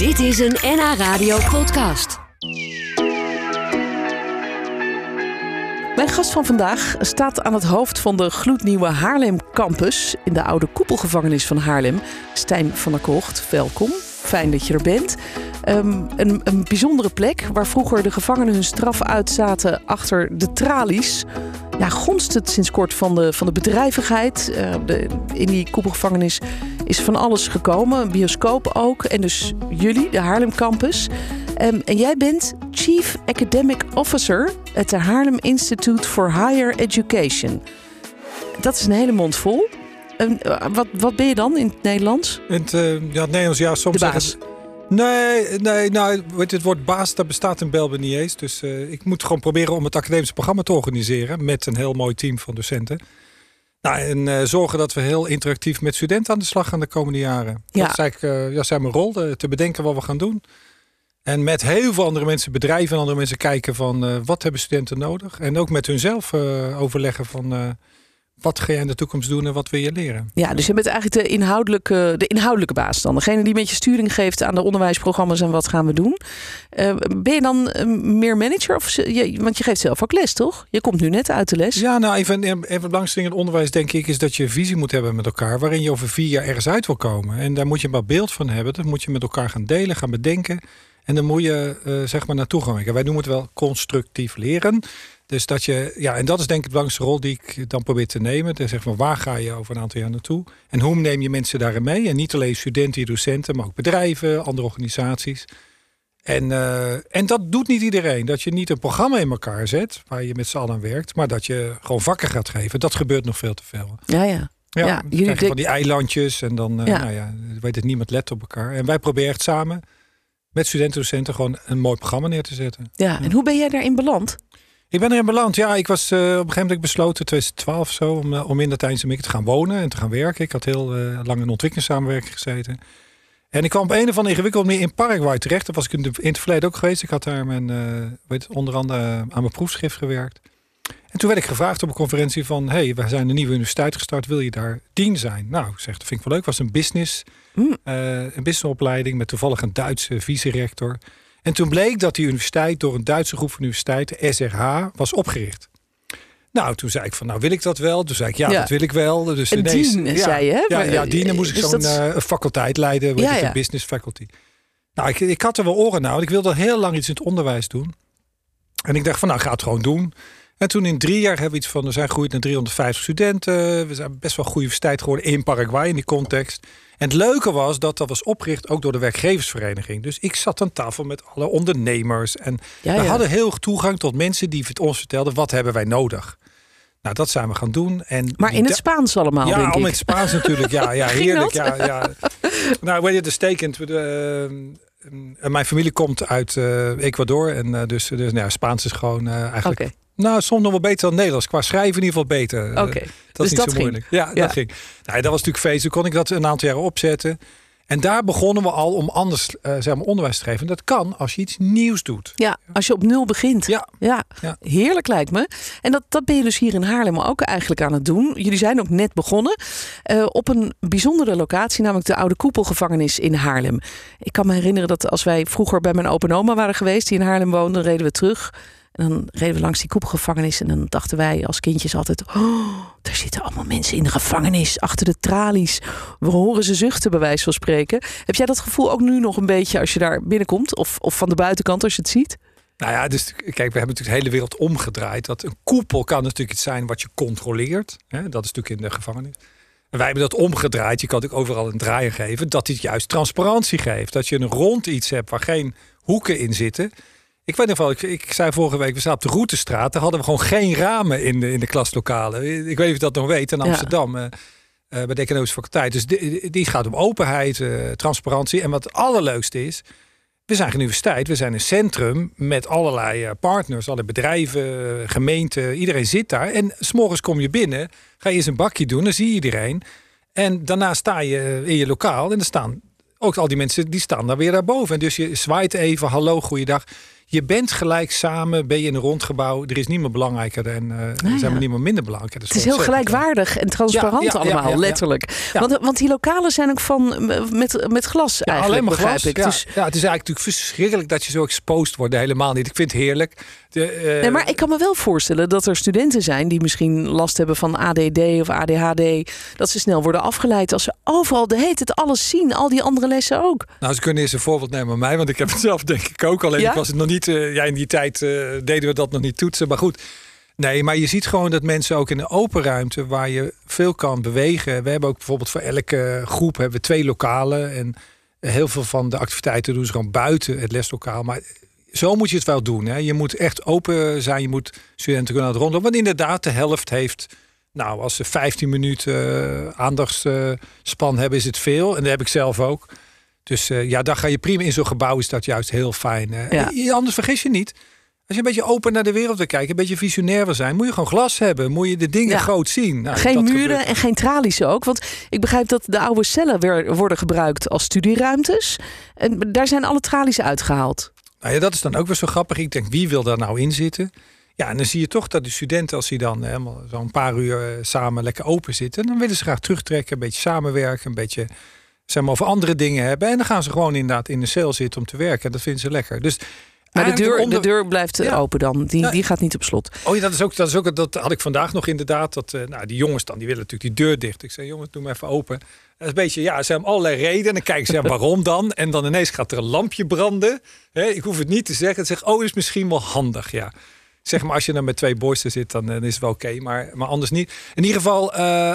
Dit is een NH Radio podcast. Mijn gast van vandaag staat aan het hoofd van de gloednieuwe Haarlem Campus in de oude koepelgevangenis van Haarlem. Stijn van der Kocht, welkom. Fijn dat je er bent. Um, een, een bijzondere plek waar vroeger de gevangenen hun straf uitzaten achter de tralies. Ja, gonst het sinds kort van de, van de bedrijvigheid. Uh, de, in die koepelgevangenis is van alles gekomen. Een bioscoop ook. En dus jullie, de Haarlem Campus. Um, en jij bent Chief Academic Officer at the Haarlem Institute for Higher Education. Dat is een hele mond vol. Um, wat, wat ben je dan in het Nederlands? In het, uh, ja, het Nederlands, ja, soms De baas. zeggen- Nee, nee, nou, weet je, het woord baas, dat bestaat in België niet eens. Dus eh, ik moet gewoon proberen om het academische programma te organiseren met een heel mooi team van docenten. Nou, en eh, zorgen dat we heel interactief met studenten aan de slag gaan de komende jaren. Ja. Dat is eigenlijk eh, ja, zijn mijn rol, te bedenken wat we gaan doen. En met heel veel andere mensen, bedrijven en andere mensen kijken van wat hebben studenten nodig. En ook met hunzelf overleggen van wat ga jij in de toekomst doen en wat wil je leren. Ja, dus je bent eigenlijk de inhoudelijke, de inhoudelijke baas dan. Degene die met je sturing geeft aan de onderwijsprogramma's en wat gaan we doen. Eh, ben je dan eh, meer manager? Of, je, want je geeft zelf ook les, toch? Je komt nu net uit de les. Ja, nou, even, even het belangrijkste in het onderwijs, denk ik, is dat je visie moet hebben met elkaar. Waarin je over vier jaar ergens uit wil komen. En daar moet je maar beeld van hebben. Dat moet je met elkaar gaan delen, gaan bedenken. En dan moet je, eh, zeg maar, naartoe gaan werken. Wij noemen het wel constructief leren. Dus dat je, ja, en dat is denk ik de belangrijkste rol die ik dan probeer te nemen. Dan zeg maar, waar ga je over een aantal jaar naartoe? En hoe neem je mensen daarin mee? En niet alleen studenten, docenten, maar ook bedrijven, andere organisaties. En, eh, en dat doet niet iedereen. Dat je niet een programma in elkaar zet waar je met z'n allen aan werkt, maar dat je gewoon vakken gaat geven. Dat gebeurt nog veel te veel. Ja, ja. Ja, Ja, jullie krijg je van die eilandjes en dan, eh, Ja. nou ja, weet het niemand let op elkaar. En wij proberen echt samen met studenten en docenten gewoon een mooi programma neer te zetten. ja. En hoe ben jij daarin beland? Ik ben erin beland. Ja, ik was eh, op een gegeven moment besloten, 2012 of zo, om, eh, om in Tijdens te gaan wonen en te gaan werken. Ik had heel eh, lang in ontwikkelingssamenwerking gezeten. En ik kwam op een of andere ingewikkelde manier in Paraguay terecht. Dat was ik in, de- in het verleden ook geweest. Ik had daar mijn, weet, onder andere aan mijn proefschrift gewerkt. En toen werd ik gevraagd op een conferentie van... hey, we zijn een nieuwe universiteit gestart, wil je daar dien zijn? Nou, ik zeg, dat vind ik wel leuk. Het was een business, Mm. een businessopleiding... met toevallig een Duitse vice-rector. En toen bleek dat die universiteit door een Duitse groep van universiteiten, SRH, was opgericht. Nou, toen zei ik van, nou wil ik dat wel? Toen zei ik, ja, Ja. dat wil ik wel. Dus Een ineens, ja, zei je, hè? Ja, ja, eh, dienen moest ik zo'n dat eh, faculteit leiden, Ja, een business faculty. Nou, ik, ik had er wel oren naar, want ik wilde heel lang iets in het onderwijs doen. En ik dacht van, nou, ga het gewoon doen. En toen in drie jaar hebben we iets van, we zijn gegroeid naar 350 studenten. We zijn best wel een goede universiteit geworden in Paraguay in die context. En het leuke was dat dat was opgericht ook door de werkgeversvereniging. Dus ik zat aan tafel met alle ondernemers. En Ja, we ja. hadden heel toegang tot mensen die ons vertelden, wat hebben wij nodig? Nou, dat zijn we gaan doen. En Maar in het Spaans allemaal, ja, denk al ik. met Spaans natuurlijk. Ja, ja heerlijk. Ja, ja. Nou, weet je, het is stekend. We, eh, eh, mijn familie komt uit eh, Ecuador. En eh, dus, dus nou, ja, Spaans is gewoon eh, eigenlijk... Nou, soms nog wel beter dan Nederlands. Qua schrijven in ieder geval beter. Eh, oké. dat Dus is niet dat zo ging. moeilijk. Ja, Ja. dat ging. Nou, dat was natuurlijk feest. Toen kon ik dat een aantal jaren opzetten. En daar begonnen we al om anders eh, zeg maar, onderwijs te geven. En dat kan als je iets nieuws doet. Ja, als je op nul begint. Ja. Ja, Ja. heerlijk lijkt me. En dat, dat ben je dus hier in Haarlem ook eigenlijk aan het doen. Jullie zijn ook net begonnen eh, op een bijzondere locatie, namelijk de Oude Koepelgevangenis in Haarlem. Ik kan me herinneren dat als wij vroeger bij mijn opa en oma waren geweest, die in Haarlem woonden, reden we terug. En dan reden we langs die koepelgevangenis en dan dachten wij als kindjes altijd... Oh, daar zitten allemaal mensen in de gevangenis, achter de tralies. We horen ze zuchten, bij wijze van spreken. Heb jij dat gevoel ook nu nog een beetje als je daar binnenkomt? Of, of van de buitenkant als je het ziet? Nou ja, dus kijk, we hebben natuurlijk de hele wereld omgedraaid. Dat een koepel kan natuurlijk iets zijn wat je controleert. Hè? Dat is natuurlijk in de gevangenis. En wij hebben dat omgedraaid. Je kan natuurlijk overal een draaier geven. Dat dit juist transparantie geeft. Dat je een rond iets hebt waar geen hoeken in zitten. Ik weet nog wel, ik, ik zei vorige week, we staan op de Routestraat. Daar hadden we gewoon geen ramen in de, in de klaslokalen. Ik weet niet of je dat nog weet, in Ja. Amsterdam. eh, eh, bij de economische faculteit. Dus die, die gaat om openheid, eh, transparantie. En wat het allerleukste is, we zijn geen universiteit, we zijn een centrum met allerlei partners, allerlei bedrijven, gemeenten. Iedereen zit daar. En s'morgens kom je binnen, ga je eens een bakje doen, dan zie je iedereen. En daarna sta je in je lokaal en er staan ook al die mensen die staan daar weer daarboven. En dus je zwaait even, hallo, goeiedag. Je bent gelijk samen, ben je in een rondgebouw. Er is niemand belangrijker en uh, er zijn ja. maar niemand minder belangrijk. Dat Het is heel gelijkwaardig en transparant Ja, ja, ja, allemaal, letterlijk. Want, want die lokalen zijn ook van met, met glas eigenlijk, alleen maar glas. ik. Ja, Dus, ja, het is eigenlijk natuurlijk verschrikkelijk dat je zo exposed wordt. Helemaal niet. Ik vind het heerlijk. De, eh, nee, maar ik kan me wel voorstellen dat er studenten zijn die misschien last hebben van ADD of ADHD. Dat ze snel worden afgeleid als ze overal de heet het alles zien. Al die andere lessen ook. Nou, ze kunnen eens een voorbeeld nemen van mij, want ik heb het zelf denk ik ook. Alleen ik was het nog niet. Eh, ja, in die tijd eh, deden we dat nog niet toetsen. Maar goed. Nee, maar je ziet gewoon dat mensen ook in een open ruimte waar je veel kan bewegen. We hebben ook bijvoorbeeld voor elke groep hebben we twee lokalen. En heel veel van de activiteiten doen ze gewoon buiten het leslokaal. Maar zo moet je het wel doen. Hè. Je moet echt open zijn. Je moet studenten kunnen rondlopen. Want inderdaad, de helft heeft. Nou, als ze 15 minuten eh, aandachtsspan hebben, is het veel. En dat heb ik zelf ook. Dus eh, ja, dan ga je prima in zo'n gebouw. Is dat juist heel fijn. Ja. En Anders vergis je niet. Als je een beetje open naar de wereld wil kijken, een beetje visionair wil zijn, moet je gewoon glas hebben. Moet je de dingen Ja. groot zien. Nou, geen muren gebeurt. en geen tralies ook. Want ik begrijp dat de oude cellen weer worden gebruikt als studieruimtes. En daar zijn alle tralies uitgehaald. Nou ja, dat is dan ook weer zo grappig. Ik denk, wie wil daar nou in zitten? Ja, en dan zie je toch dat de studenten, als die dan helemaal zo'n paar uur eh, samen lekker open zitten, dan willen ze graag terugtrekken, een beetje samenwerken, een beetje zeg maar, over andere dingen hebben. En dan gaan ze gewoon inderdaad in de cel zitten om te werken. En dat vinden ze lekker. Dus Maar de deur, onder- de deur blijft Ja. open dan. Die, Ja. die gaat niet op slot. Oh ja, dat is ook, dat is ook, dat had ik vandaag nog inderdaad. Dat, eh, nou, die jongens dan, die willen natuurlijk die deur dicht. Ik zei, jongens, doe maar even open. Dat is een beetje, ja, ze hebben allerlei redenen. En dan kijken ze, waarom dan? En dan ineens gaat er een lampje branden. Ik hoef het niet te zeggen. Zeg, oh, is misschien wel handig, ja. Zeg maar, als je dan met twee borsten zit, dan, eh, is het wel oké. maar, maar anders niet. In ieder geval, eh,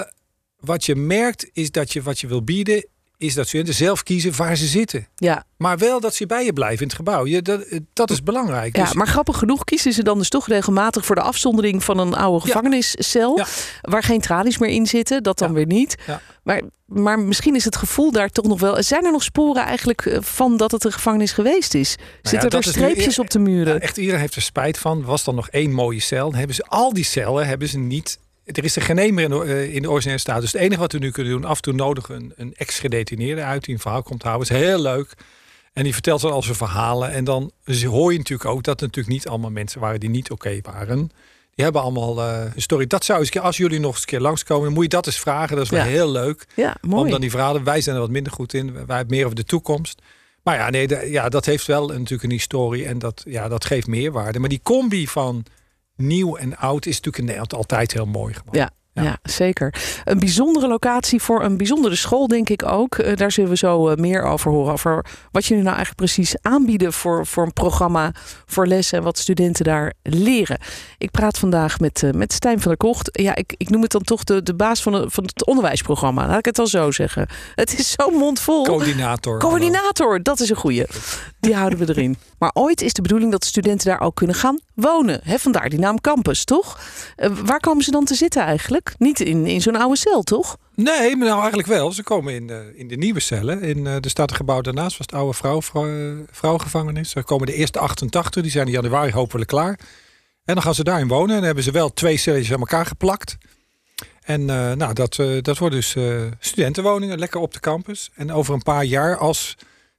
wat je merkt, is dat je wat je wil bieden... is dat studenten zelf kiezen waar ze zitten. Ja, Maar wel dat ze bij je blijven in het gebouw. Je, dat, dat is belangrijk. ja, Dus- maar grappig genoeg kiezen ze dan dus toch regelmatig voor de afzondering van een oude gevangeniscel. Ja. Waar geen tralies meer in zitten. Dat dan Ja. weer niet. Ja. Maar, maar misschien is het gevoel daar toch nog wel. Zijn er nog sporen eigenlijk eh, van dat het een gevangenis geweest is? Zitten er nu streepjes eer- op de muren? Ja, echt iedereen heeft er spijt van. Was dan nog één mooie cel. Dan hebben ze al die cellen hebben ze niet. Er is er geen in de, eh, in de originele staat. Dus het enige wat we nu kunnen doen, af en toe nodig een, een ex-gedetineerde uit die een verhaal komt houden. is heel leuk. En die vertelt dan al zijn verhalen. En dan hoor je natuurlijk ook dat het natuurlijk niet allemaal mensen waren die niet oké waren. Die hebben allemaal eh, een story. Dat zou eens, als jullie nog eens een keer langskomen, dan moet je dat eens vragen. Dat is wel Ja. heel leuk. Ja, Om mooi. dan die verhalen, wij zijn er wat minder goed in. Wij hebben meer over de toekomst. Maar ja, nee, de- ja, dat heeft wel natuurlijk een historie en dat, ja, dat geeft meerwaarde. Maar die combi van nieuw en oud is natuurlijk in Nederland altijd heel mooi geworden. Ja. Ja. Ja. zeker. Een bijzondere locatie voor een bijzondere school, denk ik ook. Eh, daar zullen we zo eh, meer over horen. Over wat jullie nou eigenlijk precies aanbieden voor, voor een programma, voor lessen en wat studenten daar leren. Ik praat vandaag met, eh, met Stijn van der Kocht. Ja, ik, ik noem het dan toch de, de baas van, de, van het onderwijsprogramma. Laat ik het dan zo zeggen. Het is zo'n mond vol. Coördinator. Coördinator, dat is een goeie. Die houden we erin. Maar ooit is de bedoeling dat de studenten daar ook kunnen gaan wonen. Hè, vandaar die naam campus, toch? Waar komen ze dan te zitten eigenlijk? Niet in, in zo'n oude cel, toch? Nee, maar nou eigenlijk wel. Ze komen in de, in de nieuwe cellen. In, eh er staat een gebouw daarnaast, was het oude vrouw, vrouw, eh. Er komen de eerste 88, die zijn in januari hopelijk klaar. En dan gaan ze daarin wonen. En dan hebben ze wel twee celletjes aan elkaar geplakt. En eh, nou, dat, eh, dat worden dus eh, studentenwoningen, lekker op de campus. En over een paar jaar, als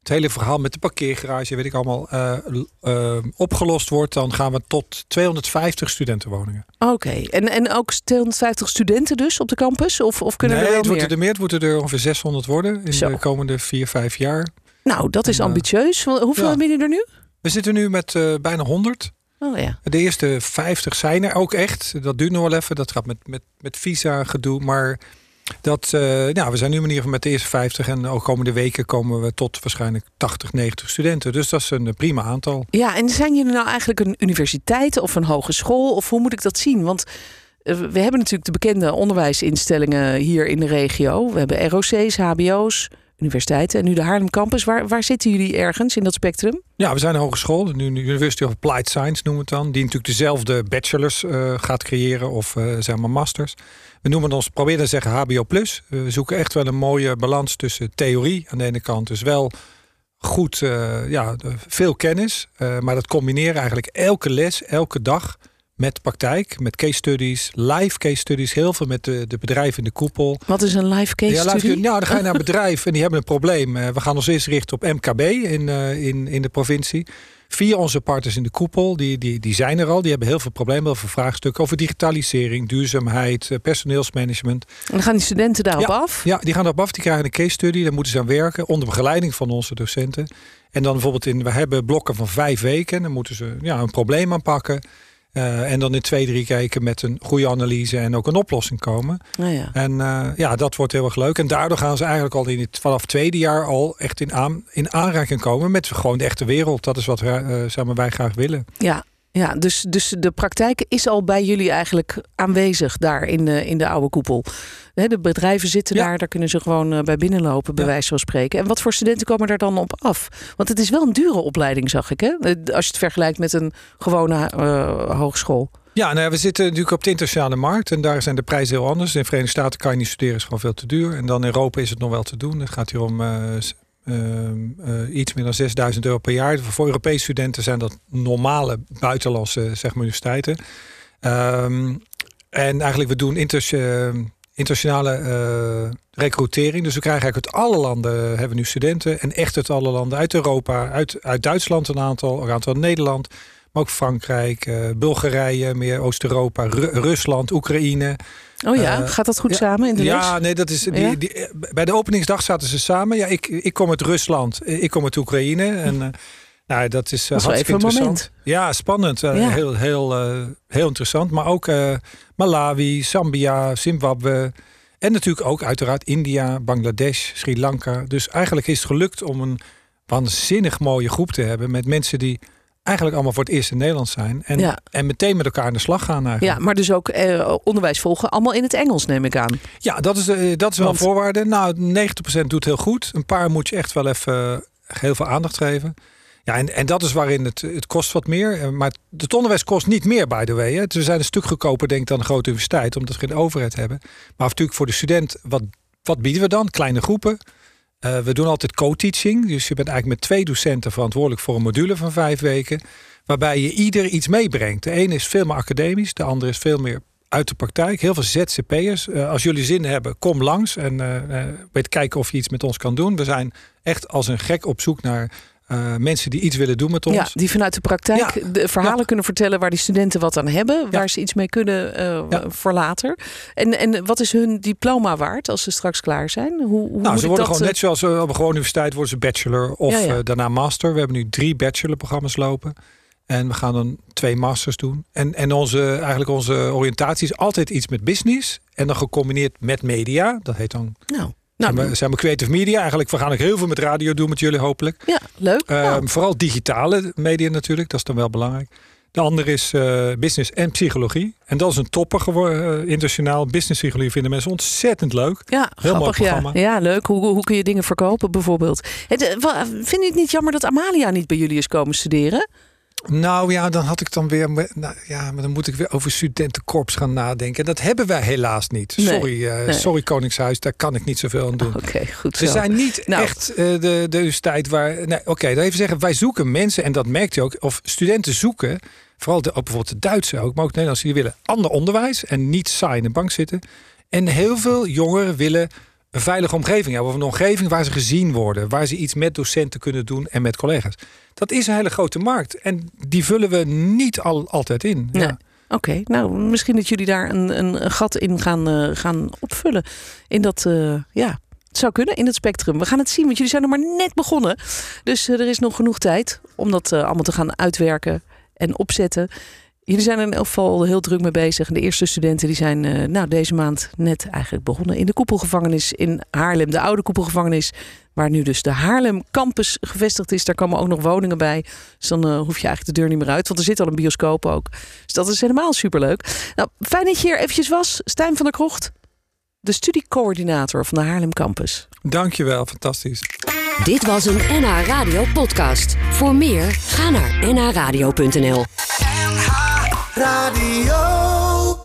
het hele verhaal met de parkeergarage, weet ik allemaal, eh, opgelost wordt, dan gaan we tot 250 studentenwoningen. Oké. En, en ook 250 studenten dus op de campus? Of, of kunnen nee, er wel het wordt meer? er meer. Het moeten er ongeveer 600 worden in Zo. de komende vier, vijf jaar. Nou, dat is En, eh, ambitieus. Hoeveel ja. hebben jullie er nu? We zitten nu met bijna 100. Oh ja. De eerste 50 zijn er ook echt. Dat duurt nog wel even. Dat gaat met, met, met visa gedoe. Maar dat, eh, nou, we zijn nu ieder geval met de eerste 50. En ook komende weken komen we tot waarschijnlijk 80, 90 studenten. Dus dat is een eh, prima aantal. Ja, en zijn jullie nou eigenlijk een universiteit of een hogeschool? Of hoe moet ik dat zien? Want eh, we hebben natuurlijk de bekende onderwijsinstellingen hier in de regio. We hebben ROC's, HBO's, universiteiten en nu de Haarlem Campus. Waar, waar zitten jullie ergens in dat spectrum? Ja, we zijn een hogeschool. De University of Applied Science noemen we het dan. Die natuurlijk dezelfde bachelors eh, gaat creëren of eh, zeg maar masters. We noemen ons, proberen te zeggen HBO+. We zoeken echt wel een mooie balans tussen theorie aan de ene kant. Dus wel goed, eh, ja, veel kennis. eh, maar dat combineren eigenlijk elke les, elke dag met praktijk, met case studies, live case studies, heel veel met de, de bedrijven in de koepel. Wat is een live case ja, live- study? nou, dan ga je naar een bedrijf en die hebben een probleem. Eh, we gaan ons eerst richten op MKB in, eh, in, in de provincie. Vier onze partners in de koepel, die, die, die zijn er al. Die hebben heel veel problemen, heel veel vraagstukken over digitalisering, duurzaamheid, eh, personeelsmanagement. En dan gaan die studenten daarop Ja. af. Ja, die gaan daarop af, die krijgen een case study, daar moeten ze aan werken onder begeleiding van onze docenten. En dan bijvoorbeeld in, we hebben blokken van vijf weken, dan moeten ze ja, een probleem aanpakken. Eh, en dan in twee, drie weken met een goede analyse en ook een oplossing komen. Nou ja. En eh, ja, dat wordt heel erg leuk. En daardoor gaan ze eigenlijk al in het, vanaf het tweede jaar al echt in, aan, in aanraking komen met gewoon de echte wereld. Dat is wat zeg maar, wij graag willen. Ja, ja dus, dus de praktijk is al bij jullie eigenlijk aanwezig daar in de, in de oude koepel. De bedrijven zitten Ja. daar, daar kunnen ze gewoon eh, bij binnenlopen, bij Ja. wijze van spreken. En wat voor studenten komen daar dan op af? Want het is wel een dure opleiding, zag ik, hè? Eh, Als je het vergelijkt met een gewone eh, hogeschool. Ja, nou ja, we zitten natuurlijk op de internationale markt en daar zijn de prijzen heel anders. In de Verenigde Staten kan je niet studeren, is gewoon veel te duur. En dan in Europa is het nog wel te doen. Het gaat hier om ehm, eh, iets meer dan 6000 euro per jaar. Voor Europese studenten zijn dat normale buitenlandse zeg maar, universiteiten. Ehm, en eigenlijk we doen eh, internationale eh, recrutering. Dus we krijgen eigenlijk uit alle landen hebben we nu studenten. En echt uit alle landen. Uit Europa, uit, uit Duitsland een aantal, een aantal Nederland. Maar ook Frankrijk, eh, Bulgarije, meer Oost-Europa, Ru- Rusland, Oekraïne. Oh ja, Eh, gaat dat goed ja, samen in de les? Ja, nee, dat is. Die, Ja? die, eh, bij de openingsdag zaten ze samen. Ja, ik, ik kom uit Rusland, ik kom uit Oekraïne. En uh, nou, dat is, uh, Dat hartstikke interessant. Ja, spannend. Ja. Heel, heel, heel interessant. Maar ook Malawi, Zambia, Zimbabwe. En natuurlijk ook uiteraard India, Bangladesh, Sri Lanka. Dus eigenlijk is het gelukt om een waanzinnig mooie groep te hebben met mensen die eigenlijk allemaal voor het eerst in Nederland zijn. En, Ja. en meteen met elkaar aan de slag gaan eigenlijk. Ja, maar dus ook eh, onderwijs volgen, allemaal in het Engels neem ik aan. Ja, dat is, eh, dat is wel Want- een voorwaarde. Nou, 90% doet heel goed. Een paar moet je echt wel even eh, heel veel aandacht geven. Ja, en, en dat is waarin het, het kost wat meer. Eh, Maar het onderwijs kost niet meer, by the way. Hè. We zijn een stuk goedkoper, denk ik, dan een grote universiteit. Omdat we geen overheid hebben. Maar natuurlijk voor de student, wat, wat bieden we dan? Kleine groepen. Eh, we doen altijd co-teaching. Dus je bent eigenlijk met twee docenten verantwoordelijk voor een module van vijf weken. Waarbij je ieder iets meebrengt. De ene is veel meer academisch. De andere is veel meer uit de praktijk. Heel veel ZZP'ers. Eh, als jullie zin hebben, kom langs. En eh, weet kijken of je iets met ons kan doen. We zijn echt als een gek op zoek naar eh, mensen die iets willen doen met ons. Ja, die vanuit de praktijk Ja. de verhalen Ja. kunnen vertellen waar die studenten wat aan hebben, waar ze iets mee kunnen eh, voor later. En, en wat is hun diploma waard als ze straks klaar zijn? Hoe, hoe Nou, ze worden gewoon eh, net zoals op een gewone universiteit worden ze bachelor of daarna master. We hebben nu drie bachelorprogramma's lopen. En we gaan dan twee masters doen. En, en onze, eigenlijk onze oriëntatie is altijd iets met business. En dan gecombineerd met media. Dat heet dan Nou, zijn, nou we, zijn we creative media. Eigenlijk we gaan ook heel veel met radio doen met jullie hopelijk. ja, leuk. Ehm, Nou, Vooral digitale media natuurlijk. Dat is dan wel belangrijk. De andere is eh, business en psychologie. En dat is een topper geworden. eh, internationaal. Business psychologie vinden mensen ontzettend leuk. ja, heel mooi grappig. Programma. ja, leuk. Hoe, hoe kun je dingen verkopen bijvoorbeeld? Het, eh, Vind je het niet jammer dat Amalia niet bij jullie is komen studeren? Nou ja, dan had ik dan weer. Nou, ja, maar dan moet ik weer over studentenkorps gaan nadenken. Dat hebben wij helaas niet. Nee, Sorry, eh, nee. sorry Koningshuis, daar kan ik niet zoveel aan doen. Oké, goed zo. We zijn niet Nou. echt eh, de, de universiteit waar. Nee, Oké, dan even zeggen, wij zoeken mensen, en dat merkt je ook, of studenten zoeken, vooral de, ook bijvoorbeeld de Duitsers ook, maar ook Nederlanders, die willen ander onderwijs en niet saai in de bank zitten. En heel veel jongeren willen een veilige omgeving hebben, of een omgeving waar ze gezien worden, waar ze iets met docenten kunnen doen en met collega's. Dat is een hele grote markt en die vullen we niet al, altijd in. Ja. Oké, nou misschien dat jullie daar een, een, gat in gaan, eh, gaan opvullen. In dat, eh, ja, het zou kunnen in het spectrum. We gaan het zien, want jullie zijn nog maar net begonnen. Dus eh, er is nog genoeg tijd om dat allemaal te gaan uitwerken en opzetten. Jullie zijn er in elk geval heel druk mee bezig. En de eerste studenten die zijn eh, nou, deze maand net eigenlijk begonnen in de koepelgevangenis in Haarlem. De oude koepelgevangenis, waar nu dus de Haarlem Campus gevestigd is. Daar komen ook nog woningen bij. Dus dan eh, hoef je eigenlijk de deur niet meer uit. Want er zit al een bioscoop ook. Dus dat is helemaal superleuk. Nou, fijn dat je hier eventjes was. Stijn van der Krocht, de studiecoördinator van de Haarlem Campus. Dankjewel, fantastisch. Dit was een NH Radio podcast. Voor meer, ga naar nhradio.nl. Radio.